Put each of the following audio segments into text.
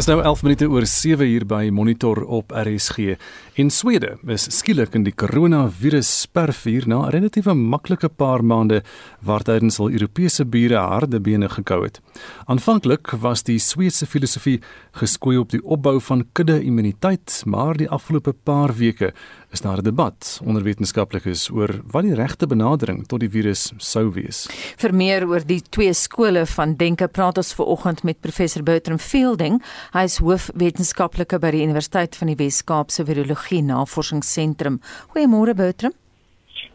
Dis nou 11 minute oor 7 uur by Monitor op RSG. In Swede is skielik in die koronavirus spervuur na 'n relatiewe maklike paar maande waar tydens al Europese bure harde bene gekou het. Aanvanklik was die Sweedse filosofie geskoei op die opbou van kudde-immuniteit, maar die afgelope paar weke is daar 'n debat onder wetenskaplikes oor wat die regte benadering tot die virus sou wees. Vir meer oor die twee skole van denke praat ons ver oggend met professor Bertram Fielding. Hy is hoofwetenskaplike by die Universiteit van die Wes-Kaap se Virologie Navorsingsentrum. Goeiemôre Bertram.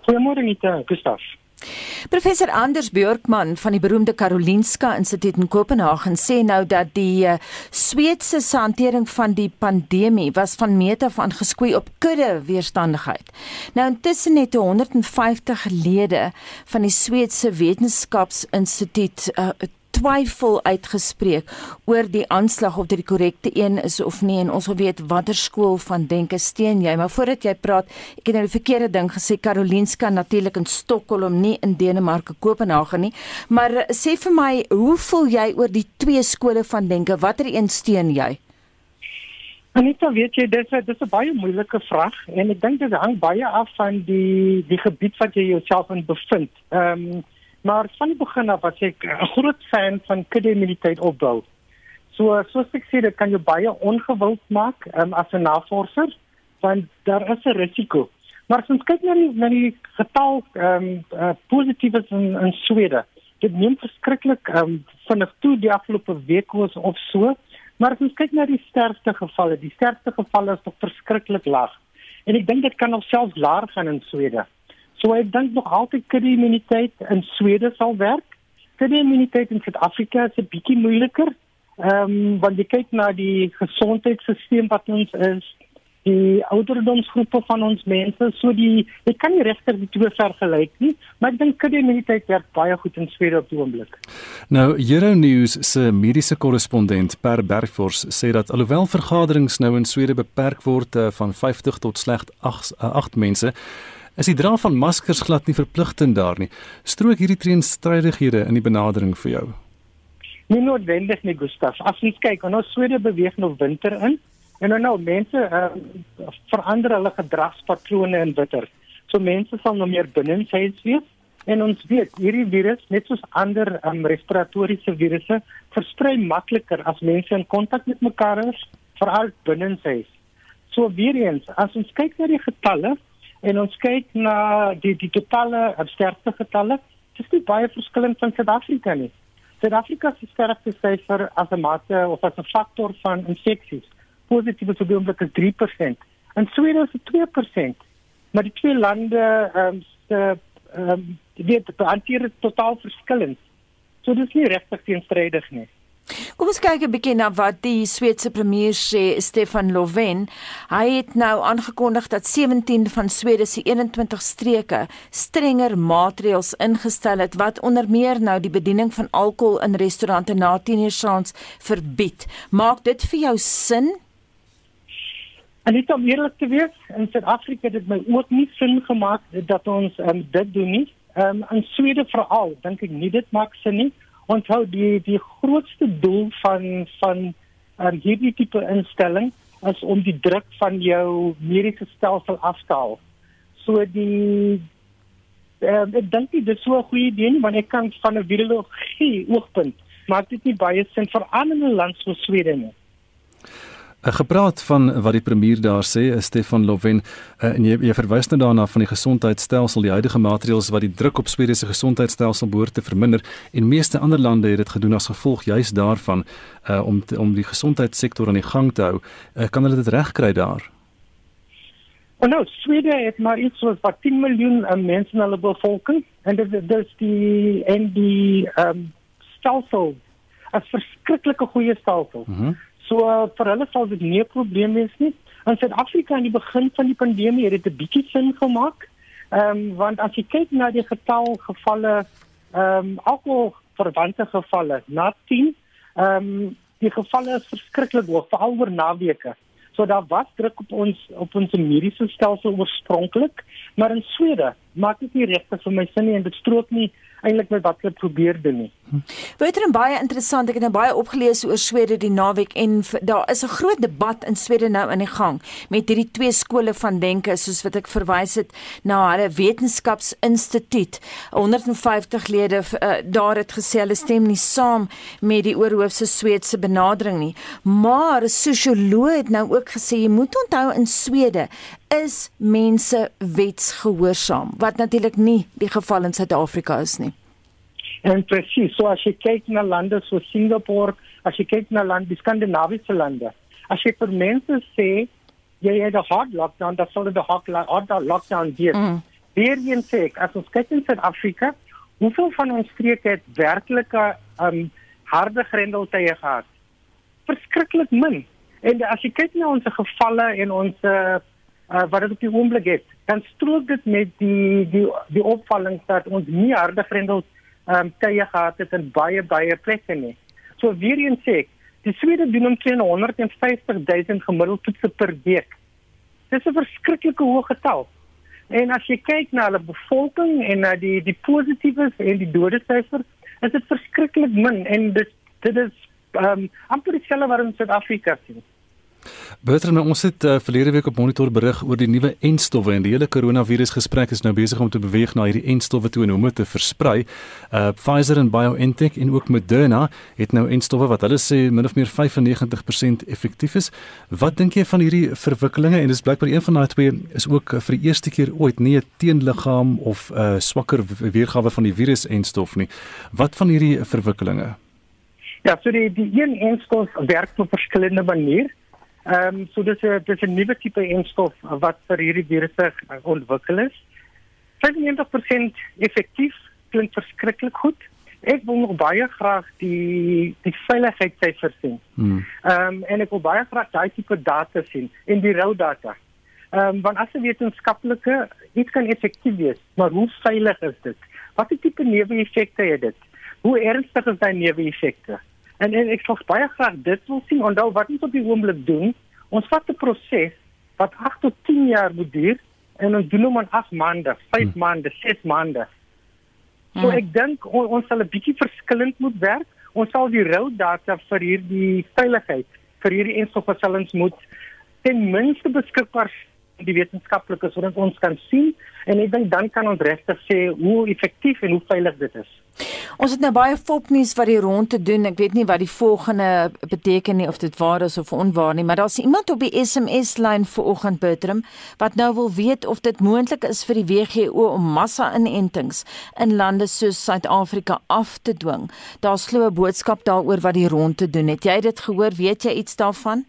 Goeiemôre Nita, Gustaf. Professor Anders Björkman van die beroemde Karolinska Instituut in Kopenhagen sê nou dat die uh, Sweedse se hantering van die pandemie was van meet af aan geskoei op kudde weerstandigheid. Nou intussen het 150 lede van die Sweedse Wetenskapsinstituut uh, twyfel uitgespreek oor die aanslag of dit die korrekte een is of nie. En ons wil weet watter skool van denke steun jy. Maar voordat jy praat ek het nou die verkeerde ding gesê. Karolinska natuurlik in Stockholm nie in Denemarke Kopenhagen nie. Maar eh, sê vir my hoe voel jy oor die twee skole van denke watter een steun jy? Anita, weet jy, dis 'n dis 'n baie moeilike vraag en ek dink dit hang baie af van die die gebied wat jy jouself in bevind. Ehm um, Maar van die begin af was ek 'n groot fan van kudde-immuniteit opbou. So soos ek sê, dit kan jou baie ongewild maak um, as 'n navorser want daar is 'n risiko. Maar as ons kyk na die na die getal ehm um, uh, positiefs in in Swede, dit neem verskriklik ehm um, vinnig toe die afgelope week was of so. Maar as ons kyk na die sterfte gevalle, die sterfte gevalle is nog verskriklik laag. En ek dink dit kan nog selfs laer gaan in Swede. So ek dink nog altyd kudde immuniteit in Swede sal werk. Kudde immuniteit in Suid-Afrika is 'n bietjie moeiliker. Ehm um, want jy kyk na die gesondheidstelsel wat ons is, die ouderdomsgroepe van ons mense, so die ek kan nie regtig die twee vergelyk nie, maar ek dink kudde immuniteit werk baie goed in Swede op die oomblik. Nou Euronews se mediese korrespondent Per Bergfors sê dat alhoewel vergaderings nou in Swede beperk word uh, van 50 tot slegs 8 uh, 8 mense Is die dra van maskers glad nie verpligtend daar nie? Strook hierdie teenstrydighede in die benadering vir jou? Nie noodwendig nie, Gustaf. As jy kyk, ons Swede beweeg nou winter in en nou nou mense uh, verander hulle gedragspatrone in winter. So mense sal nou meer binne in huis wees en ons weet hierdie virus net soos ander um, respiratoriese virusse versprei makliker as mense in kontak met mekaar is, veral binne in huis. So weer eens, as ons kyk na die getalle, en ons kyk na die die totale sterfte getalle, dis nie baie verskillend van Suid-Afrika nie. Suid-Afrika se sterfte syfer as 'n mate of as 'n faktor van infeksies positief is omtrent 3%. En Swede is 2%. Maar die twee lande ehm um, se ehm um, dit hanteer totaal verskillend. So dis nie regtig teenstrydig nie. Kom ons kyk 'n bietjie na wat die Sweedse premier sê, Stefan Löfven. Hy het nou aangekondig dat 17 van Swede se 21 streke strenger maatreëls ingestel het wat onder meer nou die bediening van alkohol in restaurante na 10:00 saans verbied. Maak dit vir jou sin? En dit om eerlik te wees, in Suid-Afrika het dit my ook nie sin gemaak dat ons um, dit doen nie. Ehm um, in Swede veral, dink ek nie dit maak sin nie onthou die die grootste doel van van um, hierdie tipe instelling is om die druk van jou mediese stelsel af te haal. So die uh, ek dink dit is so 'n goeie idee nie want ek kan van 'n virologie oogpunt maak dit nie baie sin vir ander lande so Swede nie. 'n gepraat van wat die premier daar sê, Stefan Löfven, uh, en jy, jy verwys nou daarna van die gesondheidstelsel, die huidige maatreëls wat die druk op Swede se gesondheidstelsel behoort te verminder en meeste ander lande het dit gedoen as gevolg juis daarvan uh, om te, om die gesondheidssektor aan die gang te hou. Uh, kan hulle dit regkry daar? Oh no, Swede het maar iets soos wat 10 miljoen uh, mense in hulle bevolking en dit is die en die um, stelsel 'n verskriklike goeie stelsel. Mm -hmm. So uh, vir hulle sal dit nie 'n probleem wees nie. In Suid-Afrika aan die begin van die pandemie het dit 'n bietjie sin gemaak. Ehm um, want as jy kyk na die getal gevalle ehm um, alkohol verwante gevalle na 10 ehm um, die gevalle is verskriklik hoog veral oor naweke. So daar was druk op ons op ons mediese stelsel oorspronklik, maar in Swede maak dit nie regtig vir my sin nie en dit strook nie eintlik met wat hulle probeer doen nie. Weet jy, baie interessant. Ek het nou baie opgelees oor Swede die naweek en daar is 'n groot debat in Swede nou in die gang met hierdie twee skole van denke soos wat ek verwys het na hulle wetenskapsinstituut. 150 lede uh, daar het gesê hulle stem nie saam met die oorhoofse Sweedse benadering nie. Maar 'n sosioloog het nou ook gesê jy moet onthou in Swede is mense wetsgehoorsaam wat natuurlik nie die geval in Suid-Afrika is nie. En presies, so as jy kyk na lande so Singapore, as jy kyk na lande, die Skandinawiese lande, as jy vir mense sê jy het 'n hard lockdown, dan sal dit 'n hard lockdown wees. Mm. Weer een sê ek, as ons kyk in Suid-Afrika, hoeveel van ons streke het werklike um harde grendeltye gehad? Verskriklik min. En as jy kyk na ons gevalle en ons uh, wat dit op die oomblik het, dan strook dit met die die die opvallings dat ons nie harde grendeltye ehm um, tye gehad het in baie baie plekke nie. So weer eens sê ek, die Swede doen omtrent 150 000 gemiddeld toetse per week. Dis 'n verskriklike hoë getal. En as jy kyk na hulle bevolking en na die die positiefes en die dodesyfer, is dit verskriklik min en dit dit is ehm um, amper dieselfde wat in Suid-Afrika sien. Bertrand, ons het uh, verlede week op monitor berig oor die nuwe enstowwe en die hele koronavirus gesprek is nou besig om te beweeg na hierdie enstowwe toe en hoe om dit te versprei. Uh Pfizer en BioNTech en ook Moderna het nou enstowwe wat hulle sê min of meer 95% effektief is. Wat dink jy van hierdie verwikkelinge en dis blykbaar een van daai twee is ook uh, vir die eerste keer ooit nie 'n teenliggaam of 'n uh, swakker weergawe van die virus enstof nie. Wat van hierdie verwikkelinge? Ja, so die die een enstof werk op verskillende maniere. Ehm um, so dis 'n dis 'n nuwe tipe enstof wat vir hierdie virusse ontwikkel is. 95% effektief klink verskriklik goed. Ek wil nog baie graag die die veiligheidssyfers sien. Hmm. Ehm um, en ek wil baie graag daai tipe data sien en die rou data. Ehm um, want as 'n wetenskaplike iets kan effektief wees, maar hoe veilig is dit? Watter tipe neeweffekte het dit? Hoe ernstig is daai neeweffekte? En en ek sou baie graag dit wil sien. Onthou wat ons op die oomblik doen, ons vat 'n proses wat 8 tot 10 jaar moet duur en ons doen hom in 8 maande, 5 hmm. maande, 6 maande. So hmm. ek dink on, ons sal 'n bietjie verskillend moet werk. Ons sal die rou data vir hierdie veiligheid vir hierdie ons moet ten minste beskikbaar die wetenskaplikes sodat ons kan sien en ek dink dan kan ons regtig sê hoe effektief en hoe veilig dit is. Ons het nou baie fopnuus wat die rond te doen. Ek weet nie wat die volgende beteken nie of dit waar is of onwaar nie, maar daar's iemand op die SMS lyn vanoggend Bertram wat nou wil weet of dit moontlik is vir die WHO om massa-inentings in lande soos Suid-Afrika af te dwing. Daar's glo 'n boodskap daaroor wat die rond te doen. Het jy dit gehoor? Weet jy iets daarvan?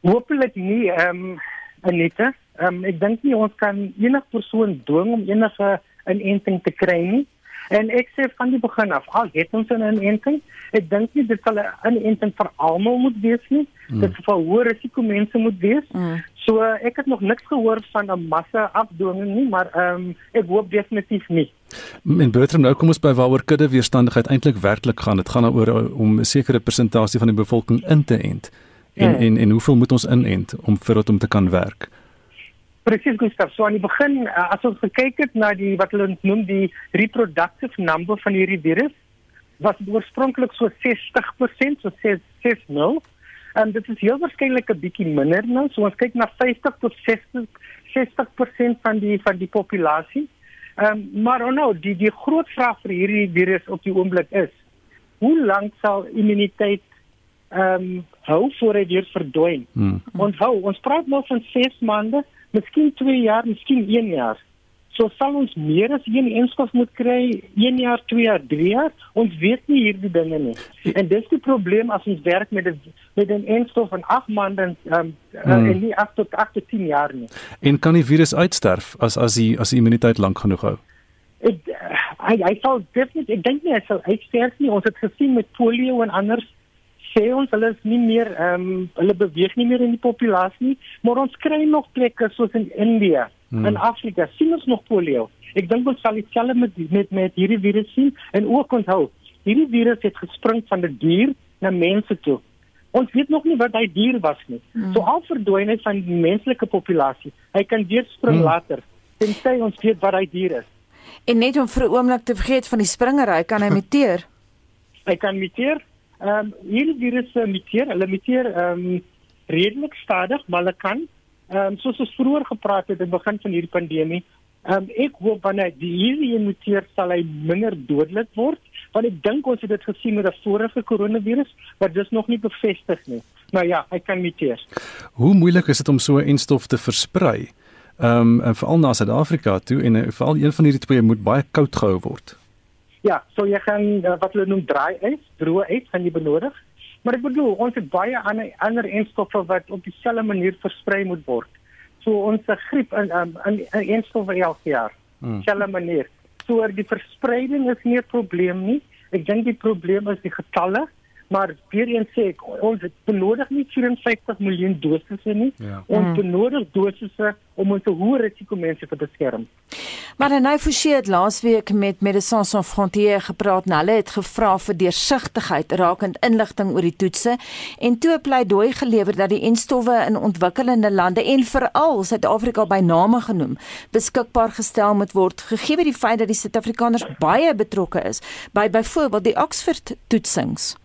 Hoopelik nie, ehm um, Anita. Ehm um, ek dink nie ons kan enige persoon dwing om enige inenting te kry nie. En ek sê van die begin af, al het ons 'n inenting, ek dink nie dit sal 'n inenting vir almal moet wees nie. Mm. Dit sal vir hoë risiko mense moet wees. Mm. So ek het nog niks gehoor van 'n massa afdwinging nie, maar ehm um, ek hoop definitief nie. Men Bertram nou kom ons by waaroor kudde weerstandigheid eintlik werklik gaan. Dit gaan daaroor om 'n sekere persentasie van die bevolking in te ent. En, mm. en en hoeveel moet ons inent om vir dit om te kan werk? Presies Gustav, so aan die begin uh, as ons gekyk het na die wat hulle noem die reproductive number van hierdie virus was oorspronklik so 60%, so 60. En dit is heel waarskynlik 'n bietjie minder nou. So ons kyk na 50 tot 60 60% van die van die populasie. Ehm um, maar oh no, die die groot vraag vir hierdie virus op die oomblik is: Hoe lank sal immuniteit ehm um, hou voor hy weer verdwyn? Hmm. Onthou, ons praat nou van 6 maande miskien 2 jaar, miskien 1 jaar. So sal ons meer as een enstof moet kry 1 jaar, 2 jaar, 3 jaar. Ons weet nie hierdie dinge nie. En dis die probleem as ons werk met 'n met 'n enstof van 8 maande um, hmm. uh, en nie 8 tot 8 tot 10 jaar nie. En kan die virus uitsterf as as die as die immuniteit lank genoeg hou? Ek hy hy sal definitief ek dink nie hy sal uitsterf nie. Ons het gesien met polio en anders sê ons hulle is nie meer ehm um, hulle beweeg nie meer in die populasie nie, maar ons kry nog plekke soos in India hmm. en Afrika sien ons nog polio. Ek dink ons sal dieselfde met met met hierdie virus sien en ook onthou, hierdie virus het gespring van 'n die dier na mense toe. Ons weet nog nie wat hy dier was nie. Hmm. So al verdwyn hy van die menslike populasie. Hy kan weer spring hmm. later. tensy ons weet wat hy dier is. En net om vir 'n oomblik te vergeet van die springery, kan hy muteer. hy kan muteer. Ehm um, hierdie virusse muteer, hulle muteer ehm um, redelik stadig, maar hulle kan ehm um, soos ons vroeër gepraat het aan die begin van hierdie pandemie, ehm um, ek hoop wanneer die hierdie muteer sal hy minder dodelik word, want ek dink ons het dit gesien met 'n vorige koronavirus, maar dis nog nie bevestig nie. Maar ja, hy kan muteer. Hoe moeilik is dit om so 'n enstof te versprei? Ehm um, en veral na Suid-Afrika toe en uh, veral een van hierdie twee moet baie koud gehou word. Ja, so jy gaan uh, wat hulle noem dry ys, droë ys gaan jy benodig. Maar ek bedoel, ons het baie ander ander enstowwe wat op dieselfde manier versprei moet word. So ons griep in um, in, in enstowwe elke jaar. Hmm. Dieselfde manier. So die verspreiding is nie 'n probleem nie. Ek dink die probleem is die getalle maar weer eens sê ek ons benodig nie 54 miljoen dosisse nie. Ja. Ons mm. benodig dosisse om ons hoë risiko mense te beskerm. Maar nou Forsie het laasweek met Médecins Sans Frontières gepraat en hulle het gevra vir deursigtigheid rakend inligting oor die toetse en toe 'n pleidooi gelewer dat die enstowwe in ontwikkelende lande en veral Suid-Afrika by name genoem beskikbaar gestel moet word gegee die feit dat die Suid-Afrikaners baie betrokke is by byvoorbeeld die Oxford toetsings.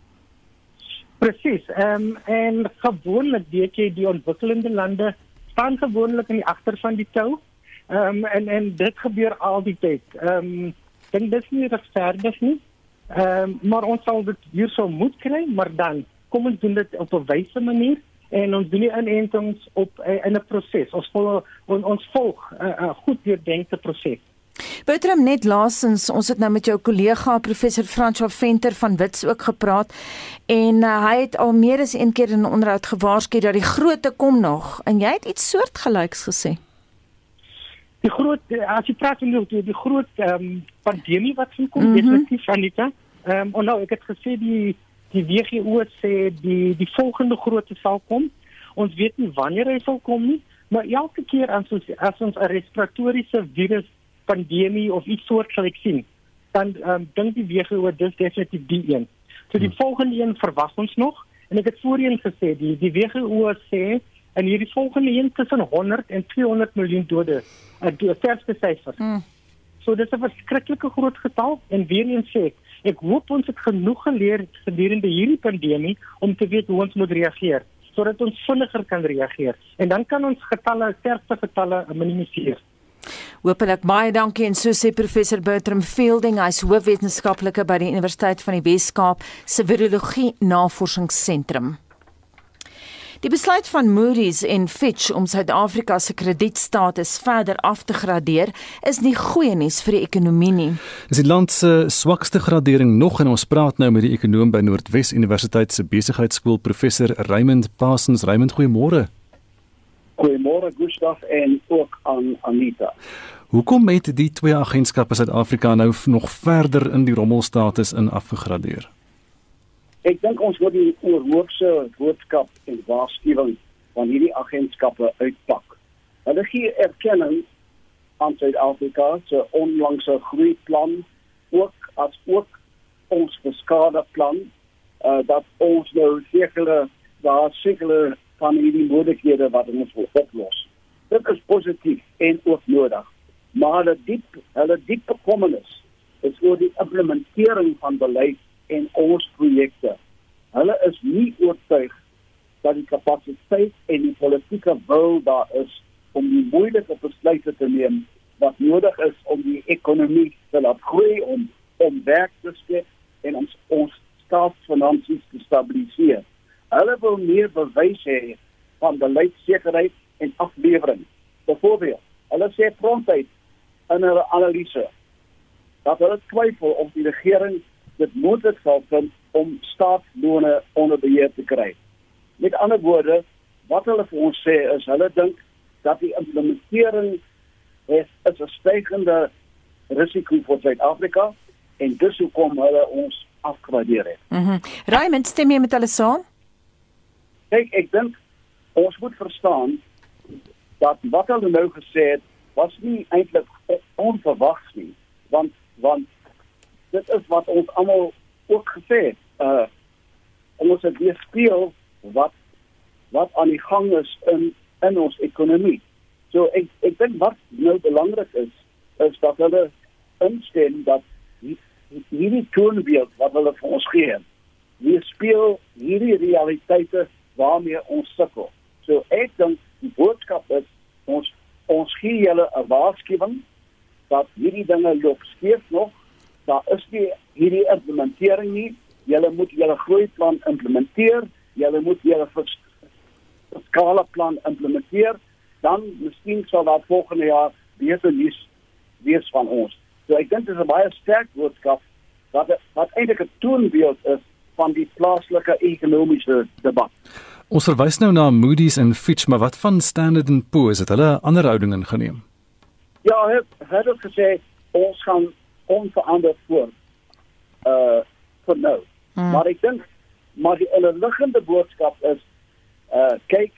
Presies. Ehm um, en gewoonlik weet jy die ontwikkelende lande staan gewoonlik in die agter van die tou. Ehm um, en en dit gebeur al die tyd. Ehm um, dink dis nie regverdig nie. Ehm um, maar ons sal dit hierso moet kry, maar dan kom ons doen dit op 'n wyse manier en ons doen die inentings op in 'n proses. Ons volg on, ons volg 'n uh, uh, goed deurdenkte proses. Bertram net laasens ons het nou met jou kollega professor François Venter van Wits ook gepraat en uh, hy het al meer as een keer in 'n onderhoud gewaarsku dat die grootte kom nog en jy het iets soortgelyks gesê. Die groot as jy praat oor die, die groot um, pandemie wat sien kom mm -hmm. definitief Anita. Ehm um, nou ek het gesê die die WHO sê die die volgende grootte sal kom. Ons weet nie wanneer hy sal kom nie, maar elke keer as ons as ons 'n respiratoriese virus pandemie of iets soortgelyks sien, dan um, dink die WHO dis definitief die een. So die hmm. volgende een verwag ons nog en ek het voorheen gesê die die WHO sê en hierdie volgende een tussen 100 en 200 miljoen dode. 'n uh, Verste syfer. Hmm. So dis 'n verskriklike groot getal en weer eens sê ek, ek hoop ons het genoeg geleer gedurende hierdie pandemie om te weet hoe ons moet reageer sodat ons vinniger kan reageer en dan kan ons getalle, sterfte getalle minimiseer. Hoopelik baie dankie en so sê professor Bertram Fielding, hy's hoofwetenskaplike by die Universiteit van die Wes-Kaap se Virologie Navorsingsentrum. Die besluit van Moody's en Fitch om Suid-Afrika se kredietstatus verder af te gradeer, is nie goeie nuus vir die ekonomie nie. Dis die land se swakste gradering nog en ons praat nou met die ekonoom by Noordwes Universiteit se besigheidskool professor Raymond Parsons. Raymond, goeiemôre. Goeiemôre Gustaf en ook aan Anita. Hoekom het die twee agentskappe Suid-Afrika nou nog verder in die rommelstatus in afgegradeer? Ek dink ons moet die oorhoofse boodskap en waarskuwing van hierdie agentskappe uitpak. Hulle gee erkenning aan Suid-Afrika se onlangse groeiplan ook as ook ons beskade plan uh, dat ons nou sekere daar sekere van hierdie moontlikhede wat ons wil oplos. Dit is positief en ook nodig. Maar hulle diep hulle diep bekommernis is oor die implementering van beleid en ons projekte. Hulle is nie oortuig dat die kapasiteit en die politieke wil daar is om die moeilike besluite te neem wat nodig is om die ekonomie te laat groei om om werk te skep en ons ons staatsfinansies te stabiliseer. Hulle wil meer bewys hê van beleidssekerheid en aflewering. Byvoorbeeld, hulle sê prontuit in hulle analise dat hulle twyfel of die regering dit moontlik sal vind om staatslone onder beheer te kry. Met ander woorde, wat hulle vir ons sê is hulle dink dat die implementering is 'n stygende risiko vir Suid-Afrika en dus hoekom hulle ons afgradeer het. Mhm. Mm Raymond, stem jy met hulle saam? Kyk, ek dink ons moet verstaan dat wat hulle nou gesê het was nie eintlik onverwags nie want want dit is wat ons almal ook gesê het uh ons het weer speel wat wat aan die gang is in in ons ekonomie. So ek ek dink wat nou belangrik is is dat hulle instem dat hierdie toonbeeld wat hulle vir ons gee, weer speel hierdie realiteite waarmee ons sukkel. So ek dink die boodskap is ons ons gee julle 'n waarskuwing dat hierdie dinge loop skeef nog. Daar is nie hierdie implementering nie. Julle moet julle groeiplan implementeer. Julle moet julle fiskale plan implementeer. Dan miskien sal daar volgende jaar beter nuus wees van ons. So ek dink dit is 'n baie sterk boodskap wat wat eintlik 'n toonbeeld is van die plaaslike ekonomiese debat. Ons verwys nou na Moody's en Fitch, maar wat van Standard & Poor's? Het hulle ander houding ingeneem? Ja, het het gesê ons gaan onveranderd voort. Uh vir nou. Hmm. Maar ek dink maar die onderliggende boodskap is uh kyk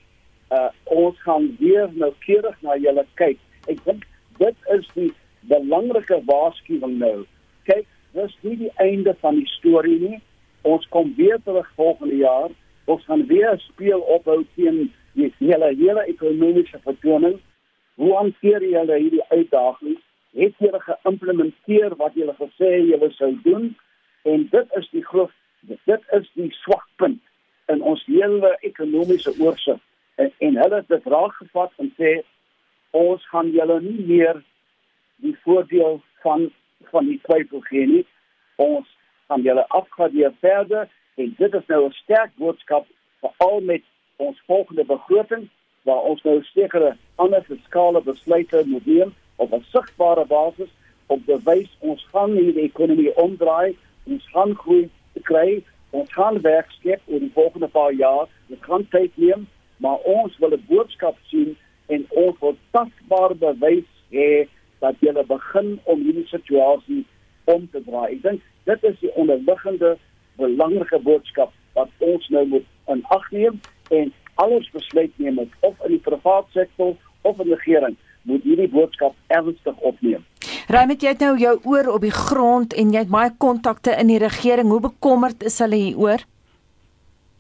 uh ons gaan weer nou keurig na julle kyk. Ek dink dit is die belangrike waarskuwing nou. Kyk, dis nie die einde van die storie nie. Ons kom weer terug volgende jaar. Ons gaan weer speel ophou teen die hele hele ekonomiese vertoning. Hoe hanteer julle hierdie uitdagings? Het julle geïmplementeer wat julle gesê julle sou doen? En dit is die groot dit is die swakpunt in ons hele ekonomiese oorsig. En, en hulle het raak gevat en sê ons gaan julle nie meer die voordeel van van die twyfel gee nie. Ons gaan julle afgradeer verder en dit is nou 'n sterk boodskap veral met ons volgende begroting waar ons nou sekere ander fiskale besluite moet neem op 'n sigbare basis om te wys ons gaan die ekonomie omdraai, ons gaan groei kry, ons gaan werk skep oor die volgende paar jaar. Dit gaan tyd neem, maar ons wil 'n boodskap sien en ons wil tasbare bewys hê dat jy begin om hierdie situasie om te draai. Ek dink dit is die onderliggende belangrike boodskap wat ons nou moet in ag neem en alles besluit neem of in die private sektor of in die regering moet hierdie boodskap ernstig opneem. Raimit jy het nou jou oor op die grond en jy het baie kontakte in die regering. Hoe bekommerd is hulle hieroor?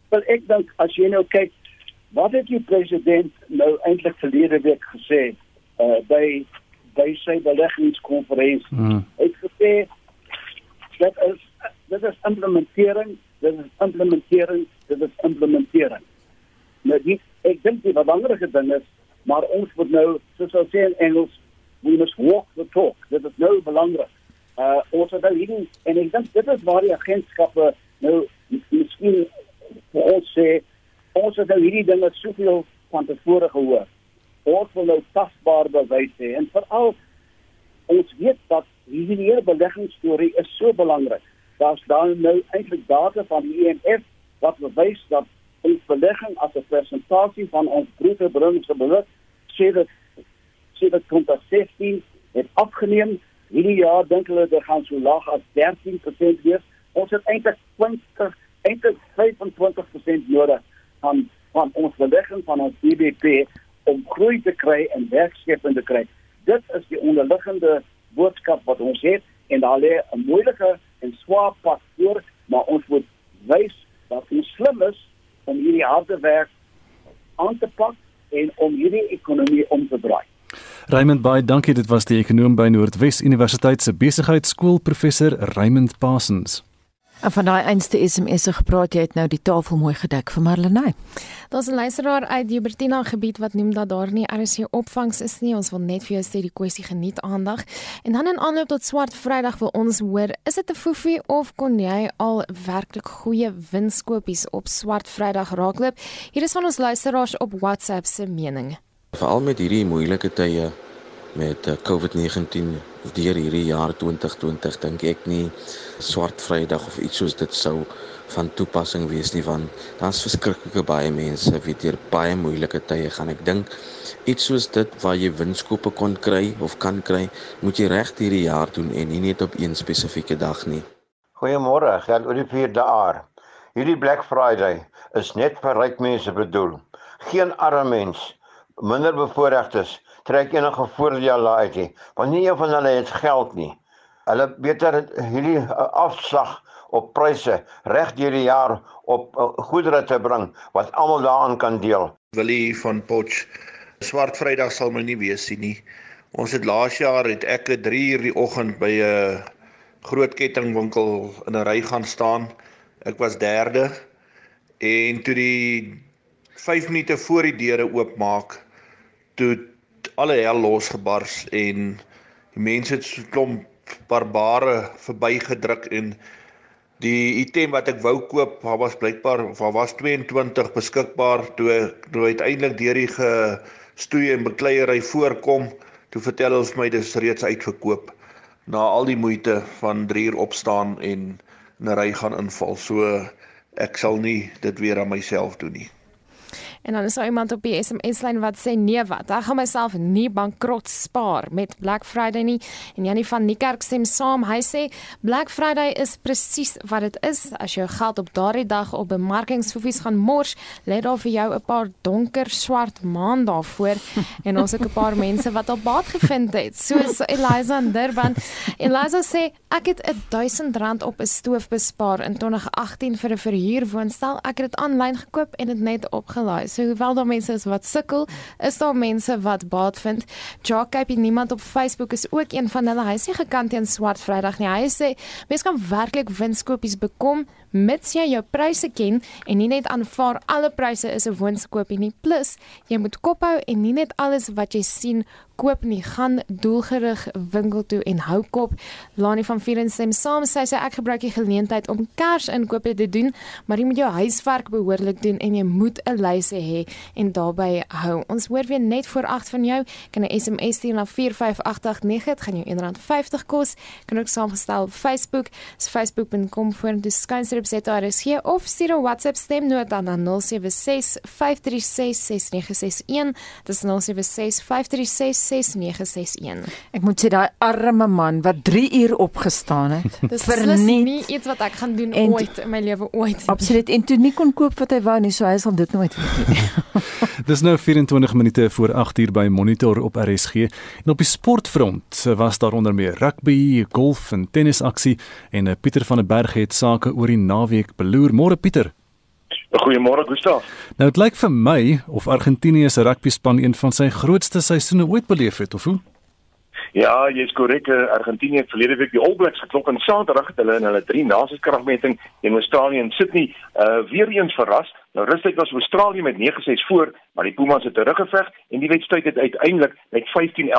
Wel ek dink as jy nou kyk wat het die president nou eintlik verlede week gesê uh, by by sy beleggingskonferensie. Mm. Hy het gesê dat is dit is implementering, dit is implementering, dit is implementering. Nou die, ek dink die belangrike ding is maar ons moet nou soos ons sê in Engels we must walk the talk. Dit is nou belangrik. Uh ons het nou hier en ek dink dit is waar die agentskappe nou miskien vir ons sê ons het nou hierdie dinge soveel van tevore gehoor ons wil nou tasbaar bewys hê en veral ons weet dat hierdie hele beleggingsstorie is so belangrik. Daar's daar nou eintlik data van die IMF wat bewys dat ons belegging as 'n persentasie van ons bruto binnelandse sê dat sê dat kom dat 16 het afgeneem. Hierdie jaar dink hulle dit gaan so laag as 13% wees. Ons het eintlik 20 eintlik 25% nodig van van ons belegging van ons BBP om groei te kry en werkskeping te kry. Dit is die onderliggende boodskap wat ons het en daar lê 'n moeilike en swaar pad voor, maar ons moet wys dat ons slim is om hierdie harde werk aan te pak en om hierdie ekonomie om te draai. Raymond Bey, dankie. Dit was die ekonom by Noordwes Universiteit se besigheidskool professor Raymond Parsons. En van daai einste SMS se gepraat jy het nou die tafel mooi gedek vir Marlenae. Daar's 'n luisteraar uit die Bertina gebied wat noem dat daar nie RC opvangs is nie. Ons wil net vir jou sê die kwessie geniet aandag. En dan in aanloop tot Swart Vrydag wil ons hoor, is dit 'n foefie of kon jy al werklik goeie winskoopies op Swart Vrydag raakloop? Hier is van ons luisteraars op WhatsApp se mening. Veral met hierdie moeilike tye met eh, COVID-19 deur hierdie jaar 2020 dink ek nie swart vrydag of iets soos dit sou van toepassing wees nie want daar's verskriklike baie mense wie deur baie moeilike tye gaan ek dink iets soos dit waar jy winskoope kon kry of kan kry moet jy reg hierdie jaar doen en nie net op een spesifieke dag nie Goeiemôre gaan oor die 4de jaar hierdie Black Friday is net vir ryk mense bedoel geen arme mens minder bevoorregtes trek enige voordeel uit nie. Want nie een van hulle het geld nie. Hulle beter hierdie uh, afslag op pryse reg deur die jaar op uh, goedere te bring wat almal daaraan kan deel. Willie van Potch Swart Vrydag sal my nie wees sien nie. Ons het laas jaar het ek 'n 3 uur die oggend by 'n groot kettingwinkel in 'n ry gaan staan. Ek was derde en toe die 5 minute voor die deure oopmaak, toe alle hel losgebars en die mense het so klomp barbare verbygedruk en die item wat ek wou koop, daar was blykbaar daar was 22 beskikbaar toe toe uiteindelik deur die gestoei en bekleierery voorkom Toe vertel ons my dis reeds uitverkoop na al die moeite van 3 uur opstaan en 'n ry gaan inval. So ek sal nie dit weer aan myself doen nie. En dan is daar iemand op die SMS-lyn wat sê nee wat, ek gaan myself nie bankrot spaar met Black Friday nie. En Janie van Niekerk stem saam. Hy sê Black Friday is presies wat dit is. As jou geld op daardie dag op bemarkingsfofies gaan mors, lê daar vir jou 'n paar donker swart maan daarvoor en ons het 'n paar mense wat al baat gevind het. Soos Eliza in Durban. Eliza sê ek het 1000 rand op 'n stoof bespaar in 2018 vir 'n verhuurwoonstel. Ek het dit aanlyn gekoop en dit net opgelaai. So hoewel daar mense is wat sukkel, is daar mense wat baat vind. Jock Cape niemand op Facebook is ook een van hulle. Hy sê gekant teen swart Vrydag nie. Hy sê mense kan werklik winskoopies bekom mits jy jou pryse ken en nie net aanvaar alle pryse is 'n winskoopie nie. Plus, jy moet kophou en nie net alles wat jy sien koop nie, gaan doelgerig winkel toe en hou kop. Lani van Vieren sê saam sê sy ek gebruik die geleentheid om kersinkope te doen, maar jy moet jou huiswerk behoorlik doen en jy moet 'n lyse hê en daarbey hou. Ons hoor weer net voor 8 van jou. Kan 'n SMS stuur na 45889, dit gaan jou R1.50 kos. Kan ook saamgestel op Facebook, is facebook.com vorentoe skynstreep ZRSG of stuur 'n WhatsApp stemnota na 076 536 6961. Dis 076 536 6961. Ek moet sê daai arme man wat 3 uur opgestaan het. Dis verniet nie iets wat ek gaan doen en, ooit in my lewe ooit. Absoluut. En toe nie kon koop wat hy wou nie, so hy sal dit nooit weet nie. Dis nou 24 minute voor 8 uur by Monitor op RSG. En op die sportfront was daar onder meer rugby, golf en tennisaksie en eh, Pieter van der Berg het sake oor die naweek beloer. Môre Pieter. Goeiemôre Gustaf. Nou dit lyk vir my of Argentinië se rugby span een van sy grootste seisoene ooit beleef het, of hoe? Ja, jy's korrek. Argentinië het verlede week die All Blacks geklop en Saterdag het hulle in hulle drie nasieskragmeting teen Australië en Sydney uh weer eens verras. Nou rustig was Australië met 9-6 voor, maar die Pumas het teruggeveg en die wedstryd het uiteindelik met 15-11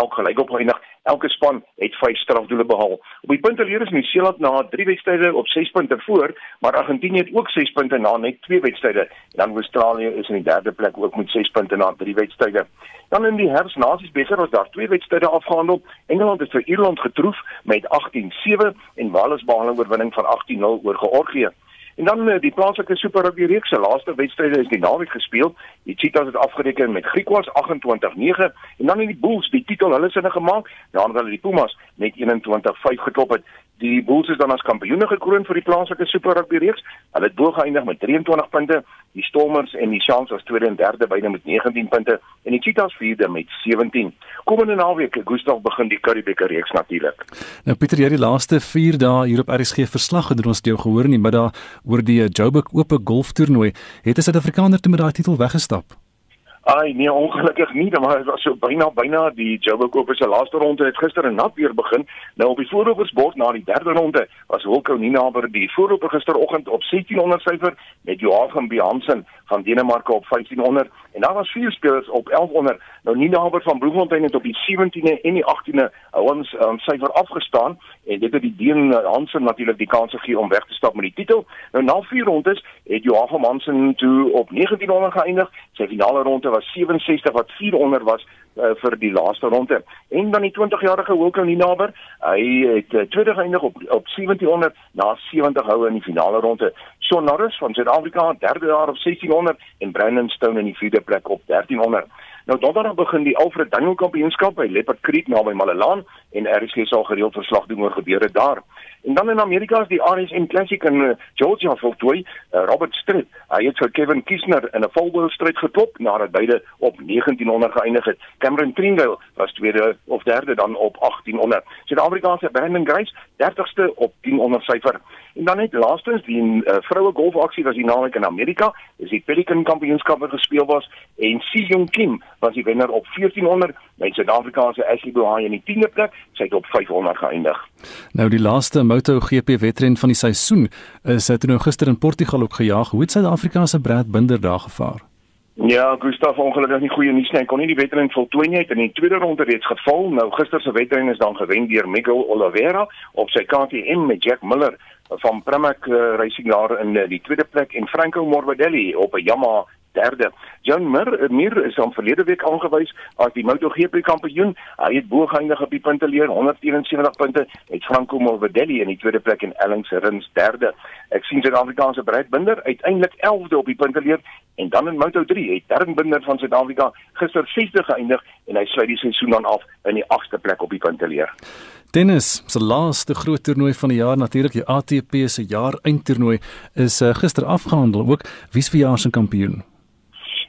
gelyk opgeëindig. Elke span het 5 strafdoele behaal. Op die punteleer is Nieu-Seeland na 3 wedstryde op 6 punte voor, maar Argentinië het ook 6 punte na net 2 wedstryde. Dan Australië is in die derde plek ook met 6 punte na 3 wedstryde. Dan in die herfsnasies beser was daar 2 wedstryde afgehandel. Engeland het vir Ierland getroof met 18-7 en Wales behaal 'n oorwinning van 18-0 oor Georgië. En dan eh, die plaaslike Super Rugby reeks se laaste wedstryde is die naweek gespeel. Die Cheetahs het afgereken met Griquas 28-9 en dan in die Bulls die titel hulle sinne gemaak nadat hulle die Pumas met 21-5 geklop het. Die Bulls is dan as kampioene gekroon vir die plaaslike Super Rugby reeks. Hulle het bo geëindig met 23 punte. Die Stormers en die Sharks as tweede en derde beide met 19 punte en die Cheetahs vierde met 17. Komende naweek, Gustav begin die Currie-beker reeks natuurlik. Nou Pieter, jy het die laaste 4 dae hier op RSG verslag gedoen ons het jou gehoor nie, maar daar oor die Joburg Ope golftoernooi het 'n Suid-Afrikaner toe met daai titel weggestap. Ai nee, ongelukkig nie, maar dit was so byna byna die Joburg Ope se laaste ronde het gister in nat weer begin. Nou op die voorlopersbord na die derde ronde was Wilco Ninaber die voorloper gisteroggend op 1600 syfer met Joachim Biansen van Denemarke op 1500 en daar was vier spelers op 1100. Nou Ninaber van Bloemfontein het op die 17de en die 18de ons um, syfer afgestaan en dit het die Deen Hansen natuurlik die kans gegee om weg te stap met die titel. Nou na vier rondes het Joachim Hansen toe op 1900 geëindig. Sy finale ronde was 67 wat 400 was uh, vir die laaste ronde. En dan die 20-jarige Wilco Ninaber, hy het uh, tweede geëindig op op 1700 na 70 houe in die finale ronde. Shaun Norris van Suid-Afrika, derde jaar op 1600 en Brandon Stone in die vierde plek op 1300. Nou donderdag begin die Alfred Daniel Kampioenskap by Leopard Creek naby Malelaan en RSG sal gereeld verslag doen oor gebeure daar. En dan in Amerika is die RSM Classic in uh, Georgia voltooi. Uh, Robert Stritt, hy het vir Kevin Kisner in 'n volboustryd geklop nadat beide op 1900 geëindig het. Cameron Tringale was tweede of derde dan op 1800. Suid-Afrikaanse Brandon Grace 30ste op 1000 syfer. En dan net laastens die uh, vroue golfaksie was die naweek in Amerika, dis die Pelican Kampioenskap wat gespeel was en Si Jong Kim was die wenner op 1400 met Suid-Afrikaanse Ashley Buhai in die 10de plek, sy het op 500 geëindig. Nou die laaste MotoGP wedren van die seisoen is dit nou gister in Portugal ook gejaag. Hoe het Suid-Afrika se Brad Binder daar gevaar? Ja, Gustav ongelukkig nie goeie nuus nie. Hy kon nie die wedren voltooi nie. Hy het in die tweede ronde reeds geval. Nou gister se wedren is dan gewen deur Miguel Oliveira op sy KTM met Jack Miller van Pramac uh, Racing daar in uh, die tweede plek en Franco Morbidelli op 'n Yamaha derde. John Mir, Mir is aan verlede week aangewys as die MotoGP kampioen. Hy het boogeindig op die punte leer 174 punte. Het Franco Morbidelli in die tweede plek en Ellings Rins derde. Ek sien Suid-Afrikaanse breedbinder uiteindelik 11de op die punte leer en dan in Moto3 het Darren Binder van Suid-Afrika gister 60 geëindig en hy sluit die seisoen dan af in die 8ste plek op die punte leer. Tennis, se laaste groot toernooi van die jaar natuurlik die ATP se jaar eindtoernooi is uh, gister afgehandel ook wie se verjaar se kampioen.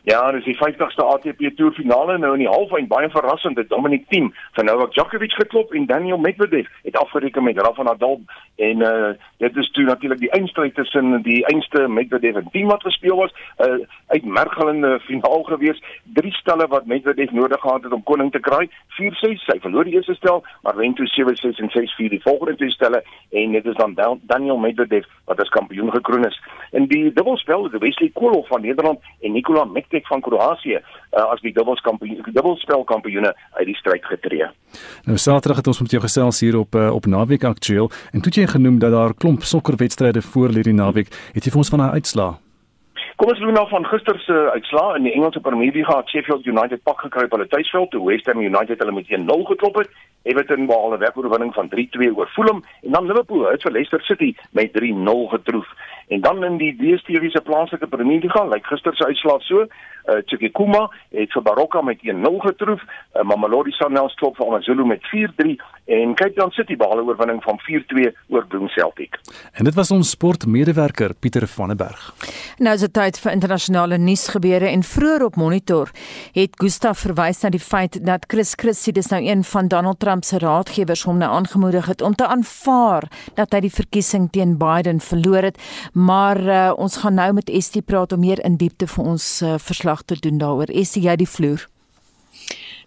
Ja, dis die 50ste ATP Tour finale nou in die halfeind baie verrassend het Dominic Thiem van Novak Djokovic geklop en Daniel Medvedev het afgereken met Rafa Nadal. En uh dit is toe natuurlik die eindstryd tussen die einste Medvedev en Thiem wat gespeel was. 'n uh, uitmergelende finaal gewees. Drie stelle wat Medvedev nodig gehad het om koning te kry 4-6 sy verloor die eerste stel maar wen toe 7-6 en 6-4 die volgende twee stelle. En dit is dan Daniel Medvedev wat as kampioen gekroon is. In die dubbelspel het Wesley Koolhof van Nederland en Nikola Mek Tek van Kroasie uh, as die dubbelskampioen dubbelspelkampioene uit die stryd getree. Nou Saterdag het ons met jou gesels hier op uh, op naweek aktueel en toe jy genoem dat daar klomp sokkerwedstryde voor lê die naweek, het jy vir ons van daai uitslaa Kom ons loop nou van gister se uitslaa in die Engelse Premier League het Sheffield United pak gekry op hulle tuisveld toe West Ham United hulle met 1-0 geklop het. Everton behaal 'n wegoorwinning van 3-2 oor Fulham en dan Liverpool het vir Leicester City met 3-0 getroof. En dan in die DStv se plaaslike Premier League, lyk gister se uitslaa so, uh, Tshikuma het vir Baroka met 1-0 getroof, uh, Mamelodi Sundowns klop vir AmaZulu met 4-3 en Cape Town City behaal 'n oorwinning van 4-2 oor Bloem Celtic. En dit was ons sportmedewerker Pieter van der Berg. Nou is dit tyd vir internasionale nuusgebeure en vroeër op Monitor het Gustaf verwys na die feit dat Chris Christie dis nou een van Donald Trump se raadgewers hom nou aangemoedig het om te aanvaar dat hy die verkiesing teen Biden verloor het, maar uh, ons gaan nou met Estie praat om meer in diepte vir ons uh, verslag te doen daaroor. Essie, jy die vloer.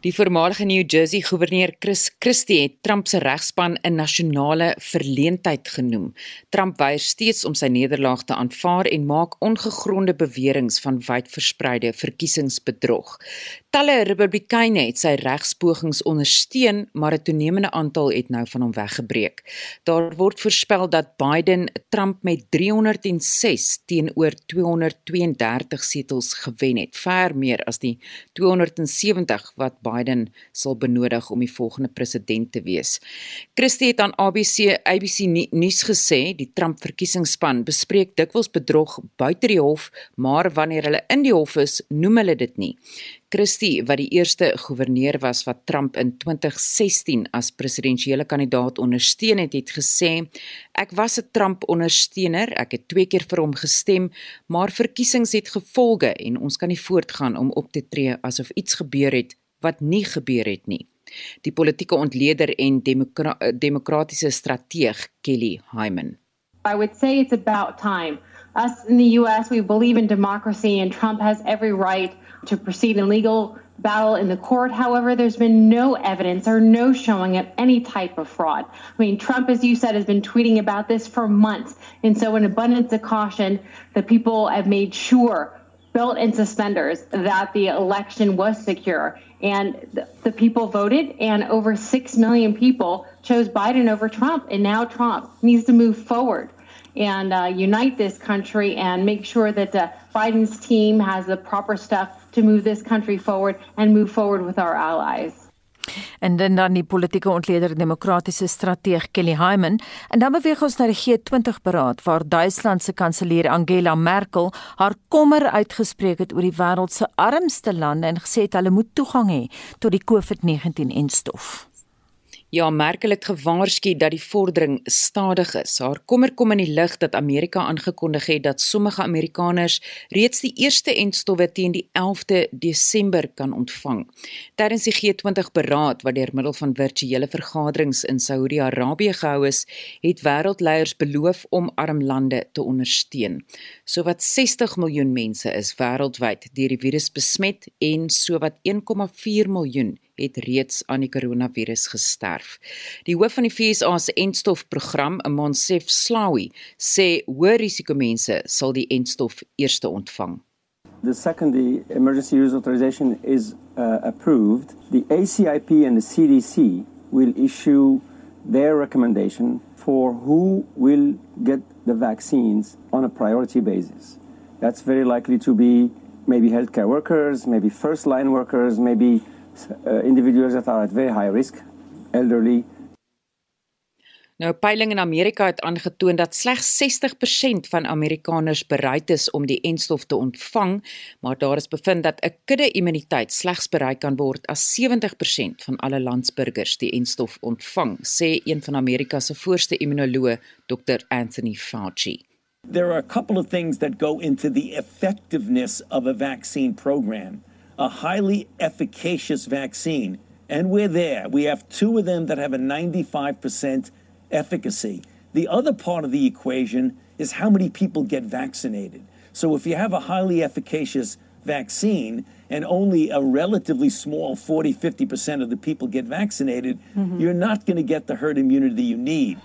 Die voormalige New Jersey goewerneur Chris Christie het Trump se regspan 'n nasionale verleentheid genoem. Trump weier steeds om sy nederlaag te aanvaar en maak ongegronde beweringe van wydverspreide verkiesingsbedrog. Talle Republikeine het sy regspogings ondersteun, maar 'n toenemende aantal het nou van hom weggebreek. Daar word voorspel dat Biden Trump met 306 teenoor 232 setels gewen het, ver meer as die 270 wat Biden sal benodig om die volgende president te wees. Christie het aan ABC ABC nuus gesê die Trump verkiesingsspan bespreek dikwels bedrog buite die hof, maar wanneer hulle in die hof is, noem hulle dit nie. Christie wat die eerste goewerneur was wat Trump in 2016 as presidentsiële kandidaat ondersteun het, het gesê: "Ek was 'n Trump ondersteuner, ek het twee keer vir hom gestem, maar verkiesings het gevolge en ons kan nie voortgaan om op te tree asof iets gebeur het wat nie gebeur het nie." Die politieke ontleder en demokra demokratiese strateeg Kelly Hyman. I would say it's about time. Us in the US, we believe in democracy and Trump has every right to proceed in legal battle in the court. However, there's been no evidence or no showing of any type of fraud. I mean, Trump, as you said, has been tweeting about this for months. And so, in abundance of caution, the people have made sure, belt and suspenders, that the election was secure. And the, people voted, and over 6 million people chose Biden over Trump. And now Trump needs to move forward and uh, unite this country and make sure that uh, Biden's team has the proper stuff to move this country forward and move forward with our allies. En dan dan die politieke ontleder demokratiese strateeg Kelly Hyman en dan beweeg ons na die G20 beraad waar Duitsland se kanselier Angela Merkel haar kommer uitgespreek het oor die wêreld se armste lande en gesê het hulle moet toegang hê tot die COVID-19 en stof. Ja, Merkel het gewaarsku dat die vordering stadig is. Haar kommer kom in die lig dat Amerika aangekondig het dat sommige Amerikaners reeds die eerste entstowwe teen die 11de Desember kan ontvang. Tydens die G20 beraad wat deur middel van virtuele vergaderings in Saudi-Arabië gehou is, het wêreldleiers beloof om arm lande te ondersteun. Sowat 60 miljoen mense is wêreldwyd deur die virus besmet en sowat 1,4 miljoen het reeds aan die koronavirus gesterf. Die hoof van die FSA se entstofprogram, Monsef Slawi, sê hoë risikomense sal die entstof eerste ontvang. The second the emergency use authorization is uh, approved, the ACIP and the CDC will issue their recommendation for who will get the vaccines on a priority basis. That's very likely to be maybe healthcare workers, maybe first line workers, maybe uh, individuals that are at very high risk, elderly. Nou peiling in Amerika het aangetoon dat slegs 60% van Amerikaners bereid is om die enstof te ontvang, maar daar is bevind dat 'n kudde-immuniteit slegs bereik kan word as 70% van alle landsburgers die enstof ontvang, sê een van Amerika se voorste immunoloë, Dr. Anthony Fauci. There are a couple of things that go into the effectiveness of a vaccine program. A highly efficacious vaccine. And we're there. We have two of them that have a 95% efficacy. The other part of the equation is how many people get vaccinated. So if you have a highly efficacious vaccine and only a relatively small 40 50% of the people get vaccinated, mm-hmm. you're not going to get the herd immunity you need.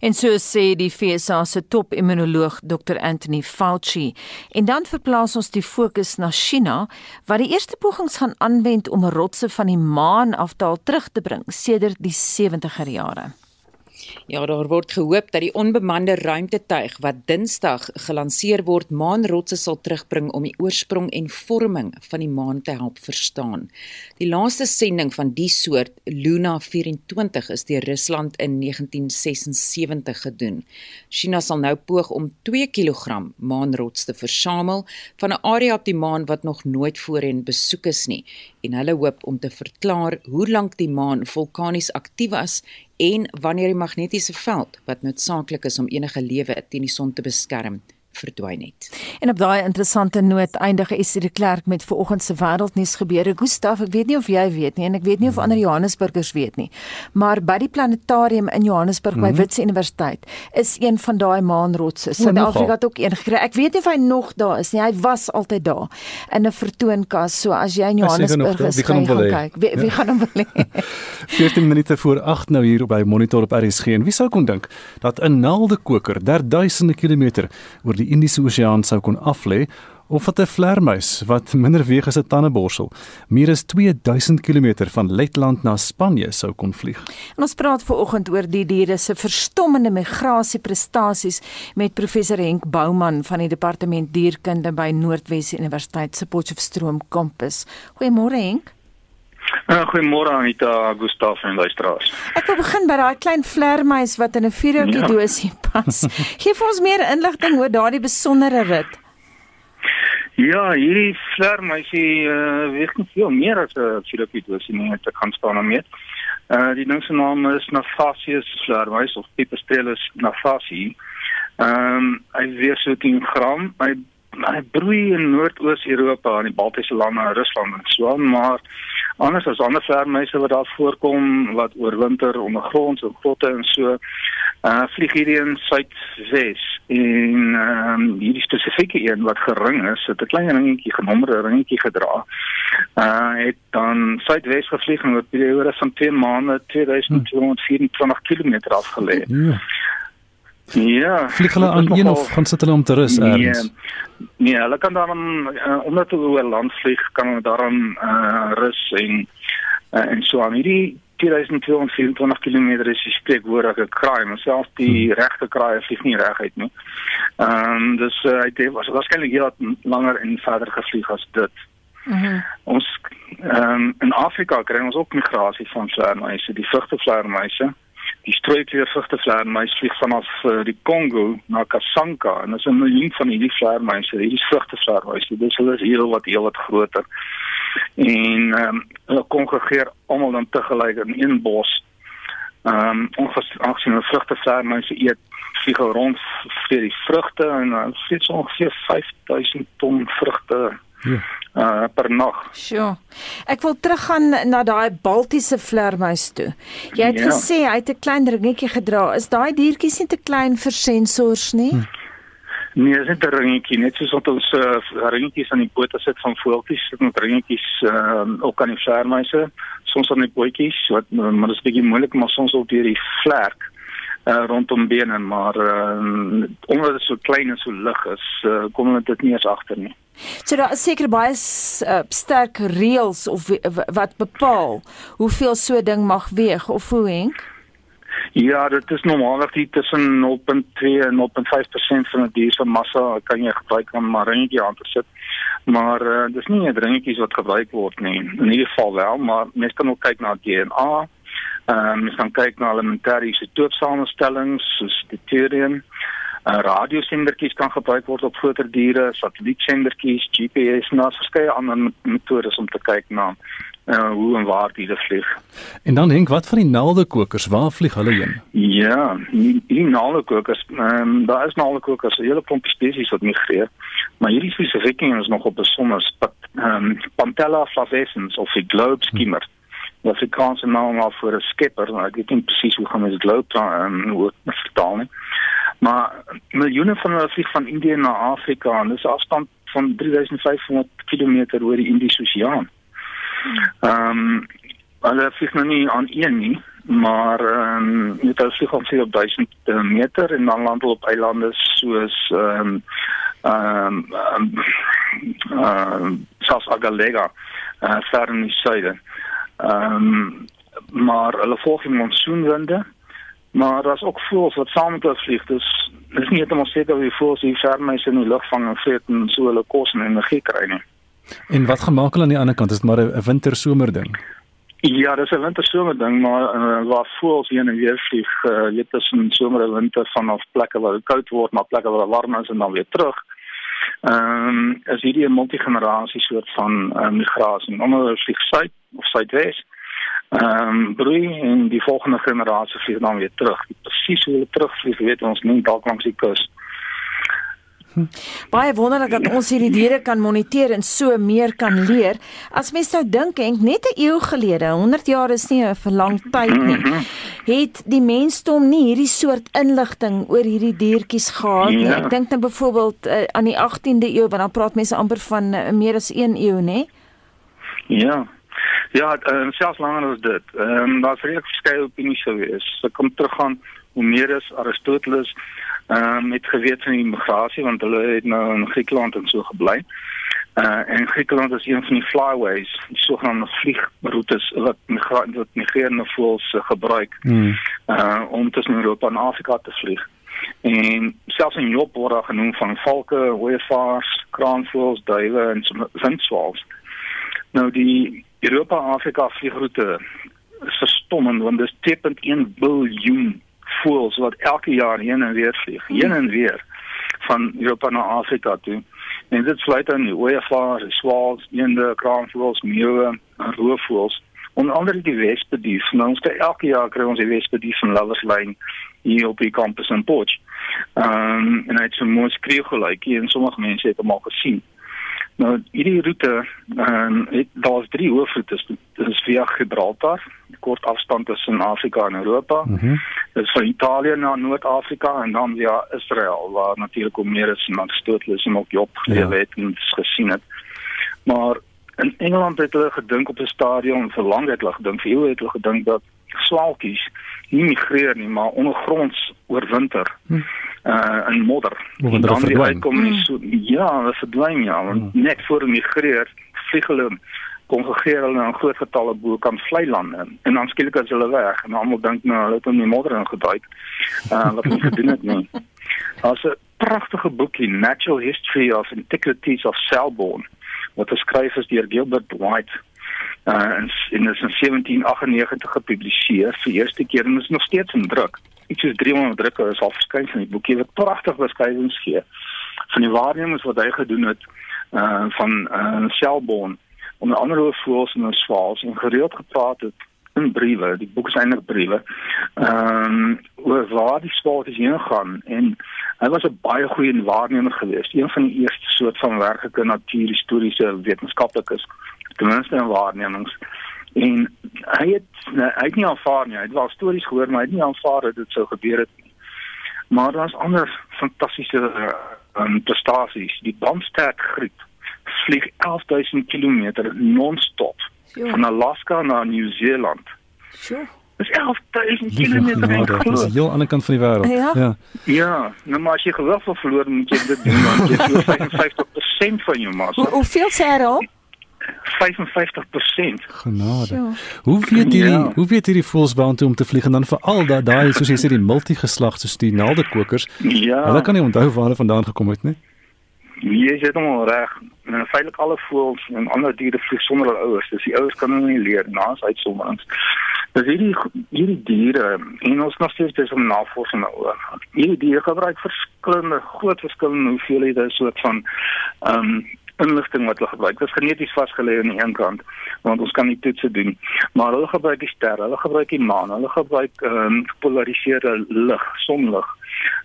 En so sê die FSA se top-immunoloog Dr Anthony Fauci. En dan verplaas ons die fokus na China wat die eerste pogings gaan aanwend om rotse van die maan af te haal terug te bring sedert die 70er jare. Ja, daar word gehoop dat die onbemande ruimtetuig wat Dinsdag gelanseer word, maanrotse sal terugbring om die oorsprong en vorming van die maan te help verstaan. Die laaste sending van die soort, Luna 24, is deur Rusland in 1976 gedoen. China sal nou poog om 2 kg maanrots te versamel van 'n area op die maan wat nog nooit voorheen besoek is nie en hulle hoop om te verklaar hoe lank die maan vulkanies aktief was en wanneer die magnetiese veld wat noodsaaklik is om enige lewe teen die son te beskerm verdwyn het. En op daai interessante noot eindig Esie de Klerk met vanoggend se wêreldnuus gebeure. Gustaf, ek weet nie of jy weet nie en ek weet nie of ander Johannesburgers weet nie, maar by die planetarium in Johannesburg mm -hmm. by. Wits Universiteit is een van daai maanrotse. Suid-Afrika het ook een gekry. Ek weet nie of hy nog daar is nie. Hy was altyd daar in 'n vertoonkas. So as jy in Johannesburg is, gaan kyk. Wie, wie ja. gaan hom wil hê? 14 minute voor 8 nou hier by Monitor op RSG. En wie sou kon dink dat 'n naaldekoker der duisende kilometer oor die Indiese Oseaan sou kon aflê of wat 'n vlermuis wat minder weeg as 'n tandeborsel meer as 2000 km van Letland na Spanje sou kon vlieg. En ons praat veraloggend oor die diere se verstommende migrasieprestasies met professor Henk Bouman van die departement dierkunde by Noordwes Universiteit se Potchefstroom kampus. Goeiemôre Henk. Uh, Goeiemôre Anita, Gustaf en luisteraars. Ek wil begin by daai klein vlermuis wat in 'n vuurhoutjie ja. dosie pas. Geef ons meer inligting oor daardie besondere rit. Ja, hierdie vlermuisie uh, weeg nie veel meer as 'n vuurhoutjie dosie nie, dit kan staan om mee. Uh die ding se naam is Naphasius vlermuis of Pipistrellus naphasi. Ehm um, hy weeg so 10 gram. Hy hy broei in Noordoos-Europa, in die Baltiese lande, Rusland en so aan, maar anders as ander vlermuise wat daar voorkom wat oorwinter ondergronds en grotte en so uh vlieg hierdie in suidwes en ehm um, hierdie spesifieke een wat gering is het 'n klein ringetjie genommerde ringetjie gedra. Uh het dan suidwes gevlieg en oor 'n periode van 2 maande 2224 km afgelê. Ja. Ja. Vlieg hulle aan een of gaan sit hulle om te rus ergens? Nee, nee, hulle kan dan uh, omdat hulle oor land vlieg, kan hulle daarom uh, rus en uh, en so aan hierdie 2224 km is die spreekwoordige kraai, maar selfs die hmm. regte kraai vlieg nie reguit nie. Ehm um, dis uh, dit was waarskynlik heel langer en verder gevlieg as dit. Mm -hmm. Ons ehm um, in Afrika kry ons ook migrasie van vleermuise, die vrugtevleermuise die strooikleurvrugte vleermuis vlieg vanaf uh, die Kongo na Kasanka en is 'n miljoen van hierdie vleermuise, hierdie vrugte vleermuise. Dis hulle is heel wat heel wat groter. En ehm um, hulle kongregeer almal dan te gelyk in een bos Ehm um, aangesien hulle vrugtevleermuise eet vlieg rond vir die vrugte en uh, vlieg so ongeveer 5000 ton vrugte ja. uh, per nag. Sjoe. Ek wil teruggaan na daai Baltiese vleermuis toe. Jy het ja. gesê hy het 'n klein ringetjie gedra. Is daai diertjies nie te klein vir sensors nie? Hm. Nee, dit is 'n ringetjie, net soos wat ons uh, ringetjies aan die pote sit van voeltjies, sit met ringetjies uh, ook aan die vleermuise, soms aan die pootjies, wat maar dit is bietjie moeilik, maar soms ook deur die vlerk uh, rondom bene, maar uh, omdat dit so klein en so lig is, uh, kom dit dit nie eens agter nie. So daar is seker baie uh, sterk reëls of wat bepaal hoeveel so 'n ding mag weeg of hoe henk? Ja, dit is normaalweg hier tussen 0.2 en 0.5% van die dier se massa kan jy gebruik om 'n ringetjie aan te sit. Maar uh, dis nie 'n ringetjie wat gebruik word nie. In ieder geval wel, maar mens kan ook kyk na DNA. Ehm um, mens kan kyk na elementêre isotoopsamestellings soos deuterium. Uh, radiosendertjies kan gebruik word op groter diere, satellietsendertjies, GPS daar's verskeie ander metodes om te kyk na uh, hoe en waar diere vlieg. En dan dink wat van die naaldekokers, waar vlieg hulle heen? Ja, die, die naaldekokers, ehm um, daar is naaldekokers, 'n hele klomp spesies wat migreer, maar hierdie spesifieke een is nog op besonder ehm um, Pantella flavescens of die globe skimmer. Hmm. Die Afrikaanse naam maar vir 'n skepper, maar ek weet nie presies hoe gaan dit loop dan um, hoe vertaal nie. Maar miljoene van hulle vlieg van Indië na Afrika en dis 'n afstand van 3500 km oor die Indiese Oseaan. Ehm um, hulle vlieg nou nie aan een nie, maar ehm um, met hulle vlieg omtrent op 1000 meter en dan land hulle op eilande soos ehm um, ehm um, ehm um, South Agalega, uh, ver in die suide. Ehm um, maar hulle volg die monsoonwinde. Maar daar's ook voëls wat saam met hulle vlieg. Dus dis nie net om seker wie voëls hier vermys in die lug vang en vreet en so hulle kos en energie kry nie. En wat gemaak hulle aan die ander kant? Is dit maar 'n winter-somer ding? Ja, dis 'n winter-somer ding, maar uh, waar voëls heen en weer vlieg, uh, weet tussen somer en winter vanaf plekke waar dit koud word na plekke waar dit warm is en dan weer terug. Ehm um, is hierdie 'n multigenerasie soort van uh, migrasie. Omdat hulle vlieg suid of suidwes. Ehm um, broei en die volgende generasie vlieg dan weer terug. Presies hoe hulle terugvlieg, weet ons nie dalk langs die kus. Hm. Baie wonderlik dat ons hierdie diere kan moniteer en so meer kan leer. As mens nou dink en net 'n eeu gelede, 100 jaar is nie 'n verlang tyd nie. Mhm. Het die mensdom nie hierdie soort inligting oor hierdie diertjies gehad nie. Ja. Ek dink dan byvoorbeeld uh, aan die 18de eeu, want dan praat mense amper van uh, meer as 1 eeu, nê? Ja. Ja, uh, selfs langer as dit. Ehm um, daar's regtig verskeie opinies gewees. Ek kom terug aan Homerus, Aristoteles, ehm um, met geweet van immigrasie want hulle het nou in Griekeland en so gebly. Uh en Griekeland is een van die flyways, die sogenaamde vliegroetes wat migrante wat migrerende voëls uh, gebruik hmm. uh om tussen Europa en Afrika te vlieg. En selfs in Job word daar genoem van valke, ooievaars, kraanvoëls, duwe en windswals. Nou die Europa-Afrika vliegroete is verstommend want dis 2.1 biljoen voëls wat elke jaar heen en weer vlieg, heen en weer van Europa na Afrika toe. En dit sluit aan die ooievaars, die swals, eende, kraanvoëls, meeuwe en roofvoëls. Onder andere die wespedief. Nou ons kry elke jaar kry ons die wespedief van Loverslyn hier op die kampus in Potch. Ehm um, en hy het so mooi skreeu gelykie en sommige mense het hom al gesien. Nou hierdie roete ehm um, daar's drie hoofroetes. Dit is via Gibraltar, kort afstand tussen Afrika en Europa. Mm -hmm. Dit is van Italië na Noord-Afrika en dan via Israel waar natuurlik ook meer is en Aristoteles en ook Job gelewe ja. het en gesien het. Maar in Engeland het hulle gedink op 'n stadium vir lank het hulle gedink, vir eeue het hulle gedink dat swaalkies nie migreer nie, maar ondergronds oorwinter. Hm uh in modder. En dan die uitkom nie so ja, hulle verdwyn ja, want mm. net voor hulle migreer, vlieg hulle kongregeer hulle in groot getalle bo kan vlei lande en dan skielik as hulle weg en almal dink nou hulle het in die modder ingeduik. Uh wat hulle gedoen het nie. Daar's 'n pragtige boekie Natural History of Antiquities of Selborne wat geskryf is deur Gilbert White uh in in 1798 gepubliseer vir eerste keer en is nog steeds in druk iets soos 300 drukke is al verskyn in die boekie wat pragtig beskrywings gee van die waarnemings wat hy gedoen het uh van uh Selborne onder andere oor voëls en swals en gereeld gepraat het in briewe, die boek is eintlik briewe. Ehm um, oor waar die spaties heen gaan en hy was 'n baie goeie waarnemer geweest. Een van die eerste soort van werklike natuurhistoriese wetenskaplikes ten minste in waarnemings. En hy het hy het nie aanvaar nie. Hy het wel stories gehoor, maar hy het nie aanvaar dat dit sou gebeur het nie. Maar daar's ander fantastiese um, prestasies. Die Bamstad griep vlieg 11000 km non-stop van Alaska na Nieu-Seeland. Sure. Dis 11000 km van die heel ander kant van die wêreld. Ja. ja. Ja, nou maar as jy gewig wil verloor, moet jy dit doen want jy verloor 55% van jou massa. Hoe, hoeveel sê hy al? 55%. Genade. Sure. Hoe weet hierdie Ja. hoe weet hierdie voels waantoe om te vlieg en dan veral dat daai soos jy sê die multigeslag soos die naaldekokers. Ja. Hulle kan nie onthou waar hulle vandaan gekom het nie. Jy sê hom reg. En feitelik alle voëls en ander diere vlieg sonder hulle ouers. Dus die ouers kan hulle nie leer na as uitsonderings. Dis hierdie hierdie diere en ons nog steeds is om navorsing daaroor. Hierdie diere gebruik verskillende groot verskillende hoeveelhede soort van ehm um, inligting wat hulle gebruik. Dit is geneties vasgelê aan die een kant want ons kan nie toetse doen. Maar hulle gebruik die sterre, hulle gebruik die maan, hulle gebruik ehm um, gepolariseerde lig, sonlig.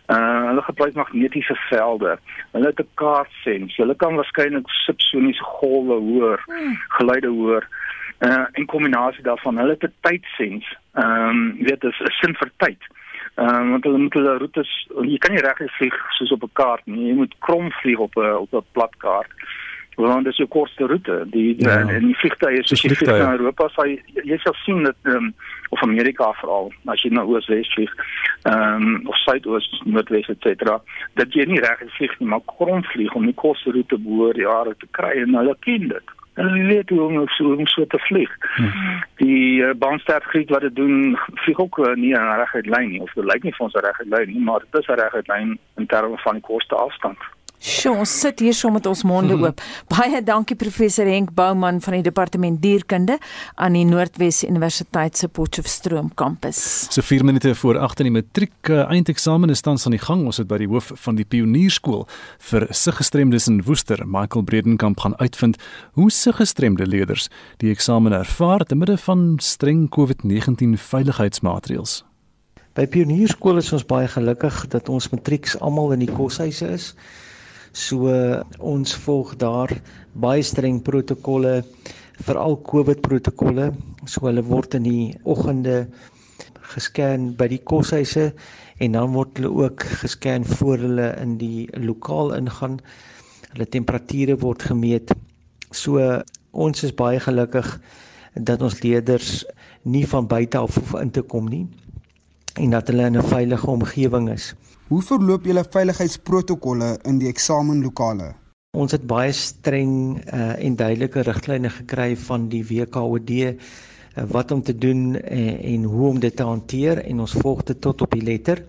Uh hulle gebruik magnetiese velde. Hulle het 'n kaartsens. Hulle kan waarskynlik subsoniese golwe hoor, geluide hoor. Uh in kombinasie daarvan, hulle het 'n tydsens. Ehm um, weet dis 'n sin vir tyd. Ehm um, want hulle moet hulle roetes jy kan nie reg vlieg soos op 'n kaart nie. Jy moet krom vlieg op 'n op 'n plat kaart. Want dit is jou kortste roete. Die Ja. ja. en die vliegtye soos jy vlieg vliegtuie. na Europa, sal jy, jy sal sien dat ehm um, of Amerika veral as jy na oos-wes vlieg, ehm um, of suidoos, noordwes et cetera, dat jy nie reg vlieg nie, maar krom vlieg om die kortste roete die jare te kry en hulle ken dit. Hulle weet hoe om so om so te vlieg. Die uh, baanstertgriet wat dit doen, vlieg ook uh, nie in 'n reguit lyn nie of dit lyk nie vir ons 'n reguit lyn nie, maar dit is 'n reguit lyn in terme van die kortste afstand. Sjoe, ons sit hier so met ons monde oop. Baie dankie professor Henk Bouman van die departement dierkunde aan die Noordwes Universiteit se Potchefstroom kampus. So 4 minute voor 8 in die matriek uh, eindeksamen is tans aan die gang. Ons het by die hoof van die Pionierskool vir siggestremdes in Woester, Michael Bredenkamp gaan uitvind hoe siggestremde leerders die eksamen ervaar te midde van streng COVID-19 veiligheidsmaatreëls. By Pionierskool is ons baie gelukkig dat ons matrieks almal in die koshuise is. So ons volg daar baie streng protokolle, veral COVID protokolle. So hulle word in die oggende gescan by die koshuise en dan word hulle ook gescan voor hulle in die lokaal ingaan. Hulle temperature word gemeet. So ons is baie gelukkig dat ons leerders nie van buite af hoef in te kom nie en dat hulle in 'n veilige omgewing is. Hoe verloop julle veiligheidsprotokolle in die eksamenlokale? Ons het baie streng uh, en duidelike riglyne gekry van die WKOD uh, wat om te doen en, en hoe om dit te hanteer en ons volg dit tot op die letter.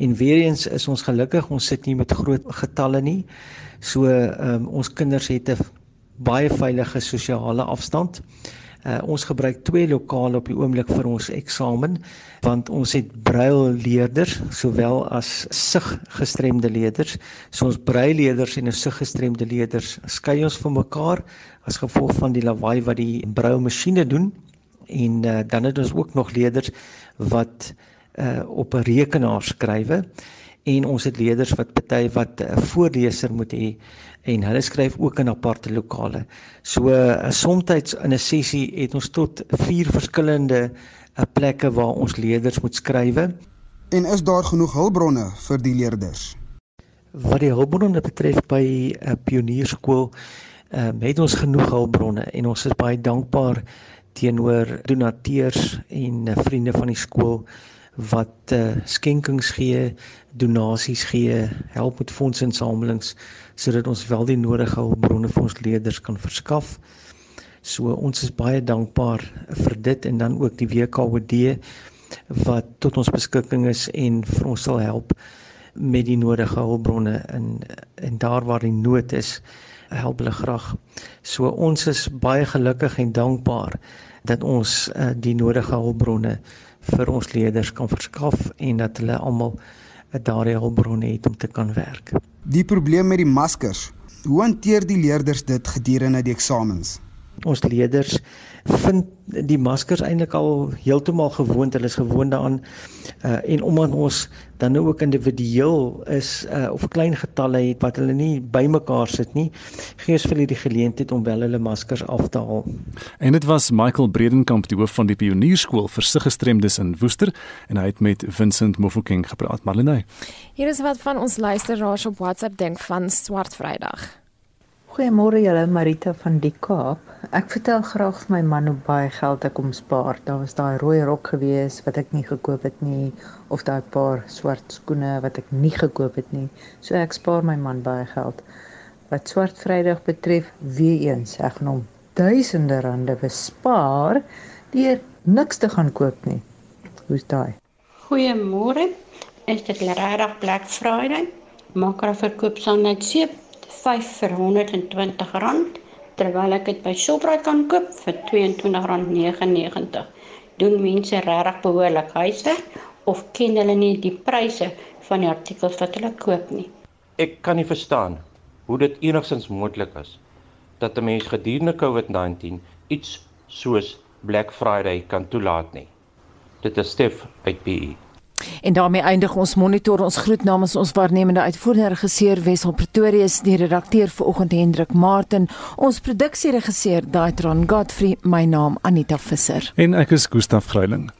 En weer eens is ons gelukkig, ons sit nie met groot getalle nie. So um, ons kinders het 'n baie veilige sosiale afstand. Uh, ons gebruik twee lokale op die oomblik vir ons eksamen want ons het braille leerders sowel as siggestremde leerders. So ons braille leerders en ons siggestremde leerders skei ons van mekaar as gevolg van die lawaai wat die braille masjiene doen. En uh, dan het ons ook nog leerders wat uh, op 'n rekenaar skrywe en ons het leerders wat party wat 'n voorleser moet hê en hulle skryf ook in aparte lokale. So uh, soms in 'n sessie het ons tot 4 verskillende uh, plekke waar ons leerders moet skrywe. En is daar genoeg hulpbronne vir die leerders? Wat die hulpbronne betref by 'n uh, pionierskool, uh, het ons genoeg hulpbronne en ons is baie dankbaar teenoor donateurs en uh, vriende van die skool wat uh, skenkings gee, donasies gee, help met fondsinsamelings sodat ons wel die nodige hulpbronne vir ons leerders kan verskaf. So ons is baie dankbaar vir dit en dan ook die WKOD wat tot ons beskikking is en vir ons sal help met die nodige hulpbronne en en daar waar die nood is, help hulle graag. So ons is baie gelukkig en dankbaar dat ons uh, die nodige hulpbronne vir ons leerders kan verskaf en dat hulle almal uh, daardie hulpbronne het om te kan werk. Die probleem met die maskers. Hoe hanteer die leerders dit gedurende die eksamens? Ons leerders vind die maskers eintlik al heeltemal gewoond. Hulle is gewoond daaraan. Uh en omdat ons dan nou ook individueel is uh of klein getalle het wat hulle nie bymekaar sit nie, gee ons vir hulle die geleentheid om wel hulle maskers af te haal. En dit was Michael Bredenkamp, die hoof van die Pionierskool vir siggestremdes in Woester en hy het met Vincent Mofokeng gepraat. Marlene. Hier is wat van ons luisteraars op WhatsApp dink van Swart Vrydag. Goeiemôre julle, Marita van die Kaap. Ek vertel graag vir my man hoe baie geld ek om spaar. Daar was daai rooi rok gewees wat ek nie gekoop het nie of daai paar swart skoene wat ek nie gekoop het nie. So ek spaar my man baie geld. Wat Swart Vrydag betref, weer eens, ek gaan hom duisende rande bespaar deur niks te gaan koop nie. Hoe's daai? Goeiemôre. Is dit regtig Black Friday? Maak hulle verkoop saam net seep 5 vir R120 terwyl ek dit by Shoprite kan koop vir R22.99. Doen mense regtig behoorlik huiswerk of ken hulle nie die pryse van die artikels wat hulle koop nie? Ek kan nie verstaan hoe dit enigstens moontlik is dat 'n mens gedurende COVID-19 iets soos Black Friday kan toelaat nie. Dit is Stef uit PE. En daarmee eindig ons monitor ons groet namens ons waarnemende uitvoerende regisseur Wessel Pretorius, die redakteur vanoggend Hendrik Martin, ons produksieregisseur Daitron Godfrey, my naam Anita Visser. En ek is Gustaf Greiling.